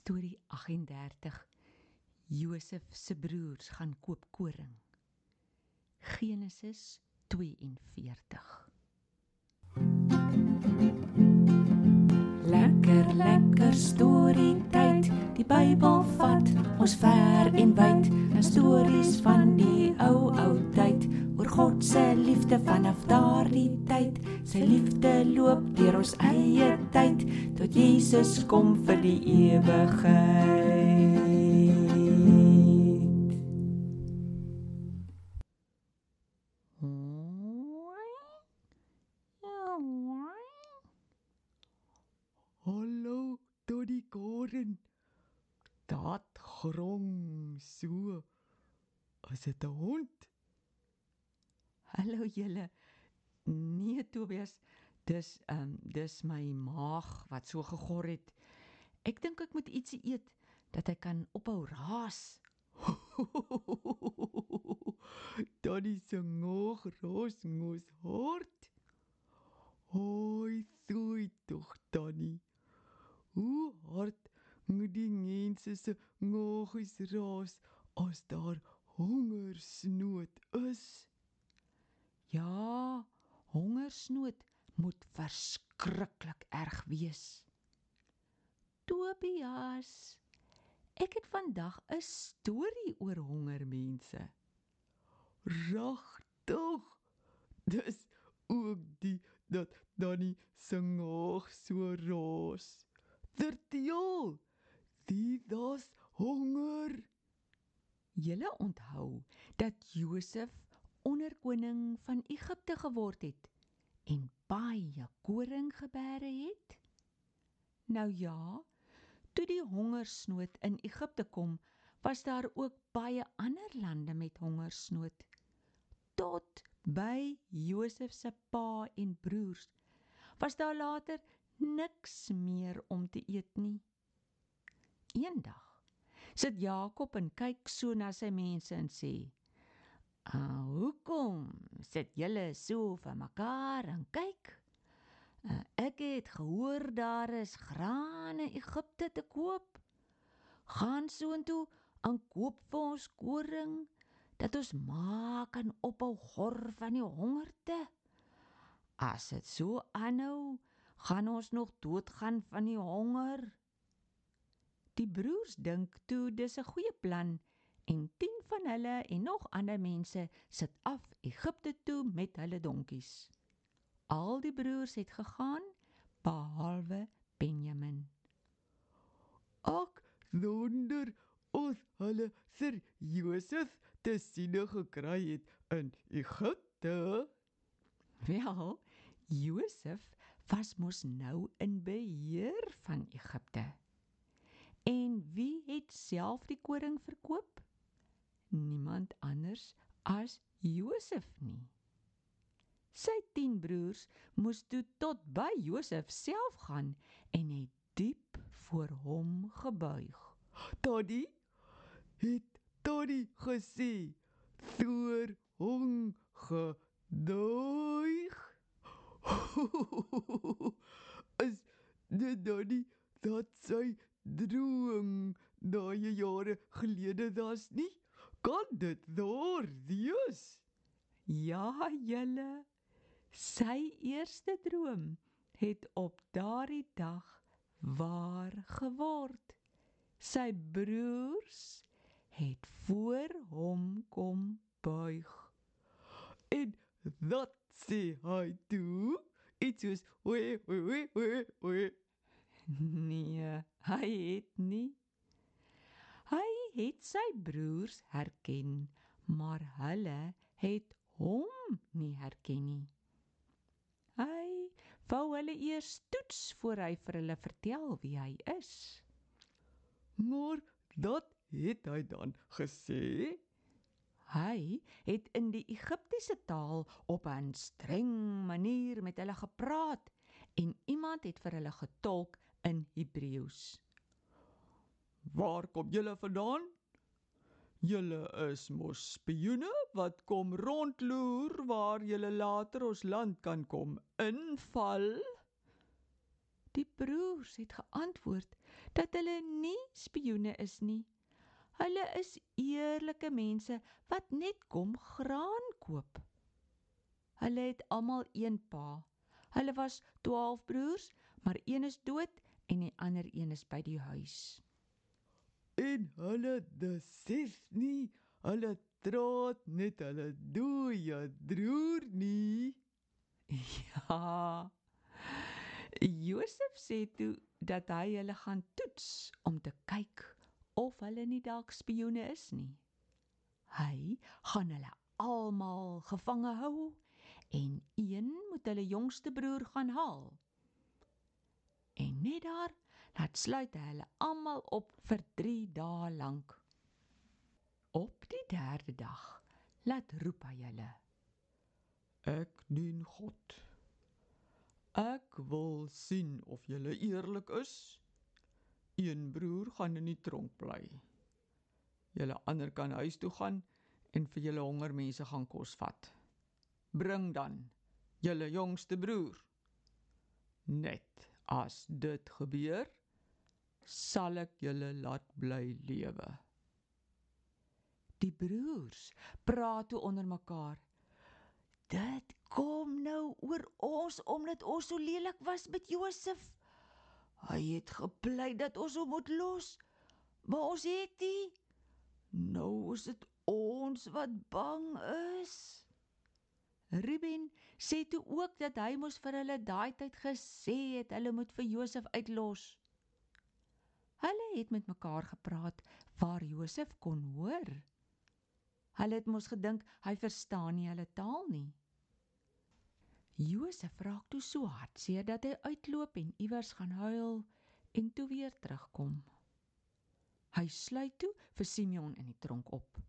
Storie 38. Josef se broers gaan koop koring. Genesis 42. Lekker lekker storie tyd. Die Bybel vat ons ver en wyd. 'n Stories van die ou ou tyd God se liefde vanaf daardie tyd. Sy liefde loop deur ons eie tyd tot Jesus kom vir die ewigheid. Hallo, Tony Koren. Dat grong so. As dit 'n hond? Hallo julle. Nee Tobias, dis ehm um, dis my maag wat so gegor het. Ek dink ek moet ietsie eet dat hy kan ophou raas. Tony se nog roos mos hort. Hoi, sui tog Tony. Hoe hard moet die mense se ngogies raas as daar hongersnood is? Ja, hongersnood moet verskriklik erg wees. Tobias, ek het vandag 'n storie oor hongermense. Regtig? Dis ook die dat Danny se ngog so roos. Vertel. Die das honger. Julle onthou dat Josef onderkoning van Egipte geword het en baie koring gebeere het? Nou ja, toe die hongersnood in Egipte kom, was daar ook baie ander lande met hongersnood. Tot by Josef se pa en broers was daar later niks meer om te eet nie. Eendag sit Jakob en kyk so na sy mense en sê: "Uh, hoekom sit julle so vir mekaar en kyk? Uh, ek het gehoor daar is graan in Egipte te koop. Gaan soontoe en koop vir ons koring dat ons maak kan ophou gor van die hongerte. As dit so aanhou, gaan ons nog doodgaan van die honger." Die broers dink toe dis 'n goeie plan en 10 van hulle en nog ander mense sit af Egipte toe met hulle donkies. Al die broers het gegaan behalwe Benjamin. Ek wonder of hulle vir Josef te sien gekry het in Egipte. Wel, Josef was mos nou in beheer van Egipte. En wie het self die koring verkoop? Niemand anders as Josef nie. Sy 10 broers moes toe tot by Josef self gaan en het diep voor hom gebuig. Toddy het Toddy gesê voor hom geduig. Is dit Toddy dat sy droom daai jare gelede was nie? Kan dit waar wees? Ja, julle. Sy eerste droom het op daardie dag waar geword. Sy broers het voor hom kom buig. En dat sê hy toe iets soos oe oe oe oe Nee, hy het nie. Het sy broers herken, maar hulle het hom nie herken nie. Hy wou hulle eers toets voor hy vir hulle vertel wie hy is. Maar dat het hy dan gesê? Hy het in die Egiptiese taal op 'n streng manier met hulle gepraat en iemand het vir hulle getolk in Hebreëus. Waar kom julle vandaan? Julle is mos spioene wat kom rondloer waar julle later ons land kan kom inval. Die broers het geantwoord dat hulle nie spioene is nie. Hulle is eerlike mense wat net kom graan koop. Hulle het almal een pa. Hulle was 12 broers, maar een is dood en die ander een is by die huis. En hulle dis nie, hulle troot net hulle dooie droer nie. Ja. Josef sê toe dat hy hulle gaan toets om te kyk of hulle nie dalk spioene is nie. Hy gaan hulle almal gevange hou en een moet hulle jongste broer gaan haal. En net daar laat sluit hulle almal op vir 3 dae lank. Op die derde dag laat roep hy hulle. Ek dien God. Ek wil sien of jy eerlik is. Een broer gaan in die tronk bly. Julle ander kan huis toe gaan en vir julle hongermense gaan kos vat. Bring dan julle jongste broer. Net as dit gebeur, sal ek julle laat bly lewe. Die broers praat toe onder mekaar. Dit kom nou oor ons omdat ons so lelik was met Josef. Hy het gepleit dat ons hom moet los. Maar ons het nie. Nou is dit ons wat bang is. Ruben sê toe ook dat hy mos vir hulle daai tyd gesê het hulle moet vir Josef uitlos. Hulle het met mekaar gepraat waar Josef kon hoor. Hulle het mos gedink hy verstaan nie hulle taal nie. Josef raak toe so hartseer dat hy uitloop en iewers gaan huil en toe weer terugkom. Hy sluit toe vir Simeon in die tronk op.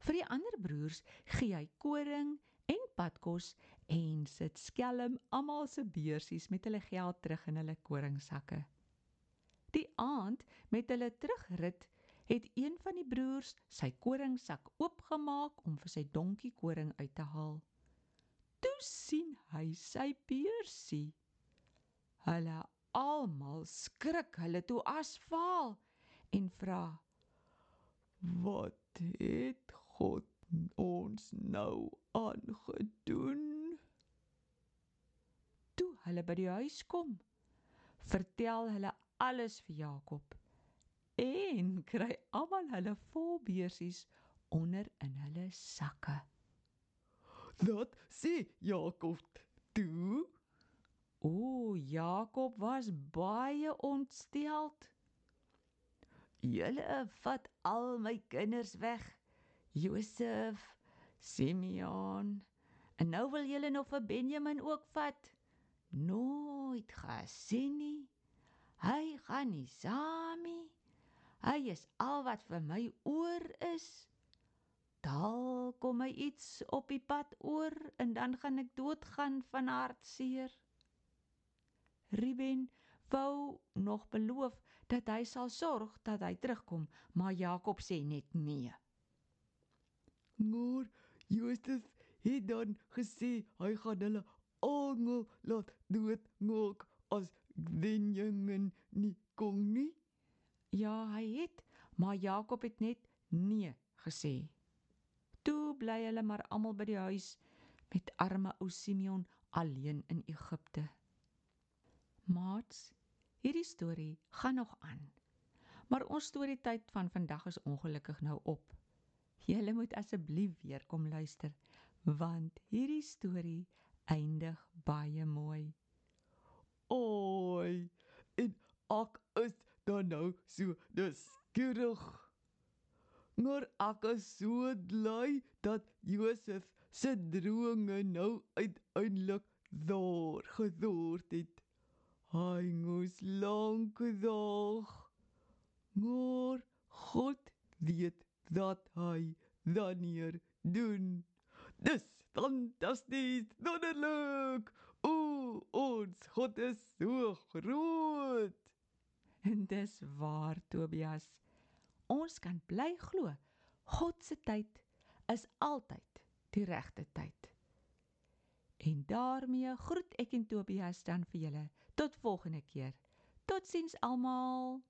Vir die ander broers gee hy koring en padkos en sit skelm almal se beursies met hulle geld terug in hulle koringsakke. Aand met hulle terugrit het een van die broers sy koringsak oopgemaak om vir sy donkie koring uit te haal toe sien hy sy beursie. Hulle almal skrik hulle toe asfaal en vra: "Wat het God ons nou aangedoen?" Toe hulle by die huis kom, vertel hulle alles vir Jakob en kry almal hulle vol beursies onder in hulle sakke. Dat sê Jakob toe. O, Jakob was baie ontsteld. Julle vat al my kinders weg. Josef, Simeon, en nou wil julle nog vir Benjamin ook vat. Nooit gesien nie. Hy gaan nie saam nie. Hy is al wat vir my oor is. Daal kom my iets op die pad oor en dan gaan ek doodgaan van hartseer. Ruben wou nog beloof dat hy sal sorg dat hy terugkom, maar Jakob sê net nee. Maar Josef het dan gesê hy gaan hulle almal laat doodmaak as Benjamin nie kom nie. Ja, hy het, maar Jakob het net nee gesê. Toe bly hulle maar almal by die huis met arme ou Simeon alleen in Egipte. Maats, hierdie storie gaan nog aan. Maar ons storietyd van vandag is ongelukkig nou op. Julle moet asseblief weer kom luister want hierdie storie eindig baie mooi. Oi, en ek is dan nou so nuuskierig maar ek is so bly dat Josef se drome nou uiteindelik daar gedort het. Hy moes lank gedog. Maar God weet dat hy wanneer doen. Dis fantasties, wonderlik. O, ons God is so groot. En dis waar Tobias ons kan bly glo. God se tyd is altyd die regte tyd. En daarmee groet ek en Tobias dan vir julle Tot volgende keer. Totsiens almal.